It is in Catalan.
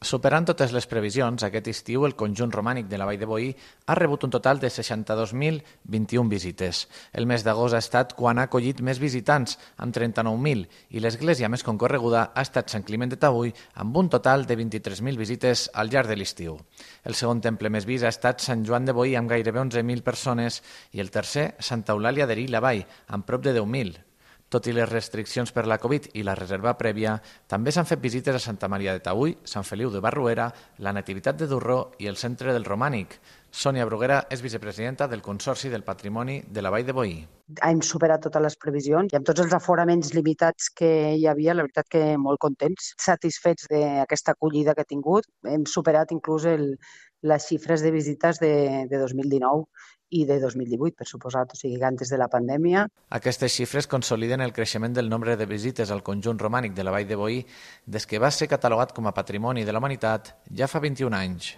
Superant totes les previsions, aquest estiu el conjunt romànic de la Vall de Boí ha rebut un total de 62.021 visites. El mes d'agost ha estat quan ha acollit més visitants, amb 39.000, i l'església més concorreguda ha estat Sant Climent de Taüll, amb un total de 23.000 visites al llarg de l'estiu. El segon temple més vist ha estat Sant Joan de Boí, amb gairebé 11.000 persones, i el tercer, Santa Eulàlia d'Erí la Vall, amb prop de 10.000. Tot i les restriccions per la Covid i la reserva prèvia, també s'han fet visites a Santa Maria de Taüll, Sant Feliu de Barruera, la Nativitat de Durró i el Centre del Romànic. Sònia Bruguera és vicepresidenta del Consorci del Patrimoni de la Vall de Boí. Hem superat totes les previsions i amb tots els aforaments limitats que hi havia, la veritat que molt contents, satisfets d'aquesta acollida que ha tingut. Hem superat inclús el, les xifres de visites de, de 2019 i de 2018, per suposat, o sigui antes de la pandèmia. Aquestes xifres consoliden el creixement del nombre de visites al conjunt romànic de la Vall de Boí des que va ser catalogat com a Patrimoni de la Humanitat ja fa 21 anys.